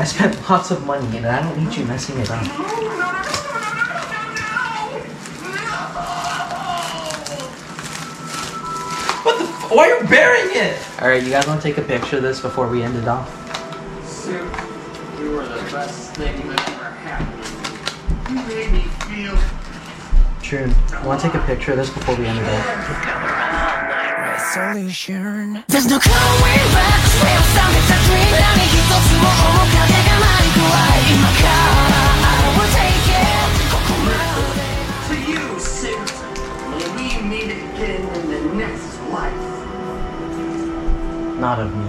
I spent lots of money and I don't need you messing it up. What the? F- why are you burying it? Alright, you guys want to take a picture of this before we end it off? Soup, you were the best thing that ever happened. You made me feel True. You want to take a picture of this before we end it off? Solution There's no Not of me.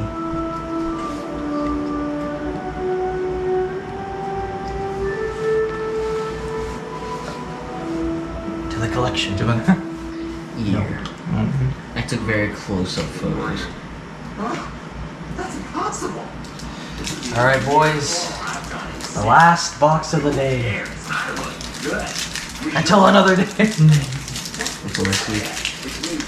To the collection. to the Yeah. Mm-hmm. I took very close-up photos. That's impossible. Alright, boys. The last box of the day. Until another day. Before I sleep.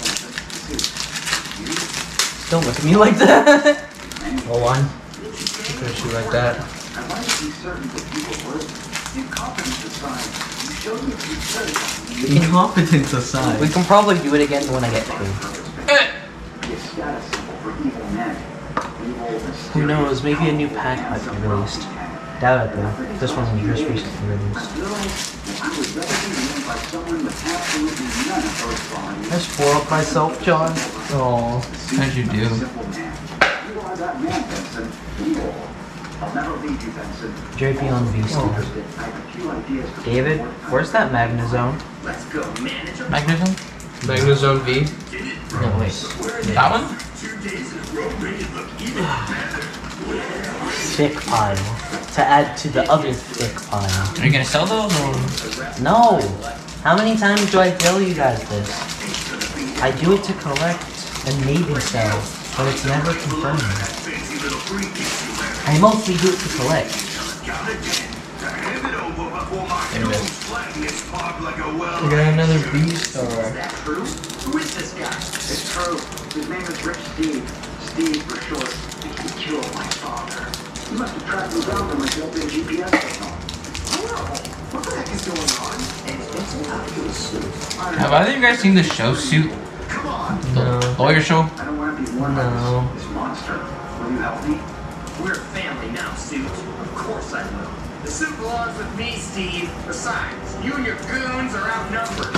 Don't look at me like that. Hold on. Look at you like that. I wanted to be certain that people would. Incompetence aside, you showed me you said. Incompetence aside. We can probably do it again when I get paid. Your status symbol for evil men. Evil, Who knows? Maybe a new pack might be released. Doubt it though. This one was just recently released. I would rather be known by someone with absolutely none of those qualities. I spoiled myself, John. Oh, as you do. Simple man. That man, Benson. Evil. I'll never leave you, Benson. JP on V Oh, still. I have a few ideas for David, where's that Magnezone? Let's go, manager. Magnezone? Magnezone V? No, wait. That one? Thick pile. To add to the other thick pile. Are you gonna sell those or? No! How many times do I tell you guys this? I do it to collect and maybe sell, but it's never confirmed. I mostly do it to collect. Anyway. We got another beast Is That true? Who is this guy? It's true. His name is Rich Steve. Steve for short. He killed my father. He must have tracked me down from my built-in GPS signal. What the heck is going on? And it's not you, Soup. Have either of you guys seen the show Suit? Come on. Lawyer show? I don't want to be warned by No. this, this monster. Will you help me? We're family now, Soup. Of course I will. The suit belongs with me, Steve. Besides, you and your goons are outnumbered.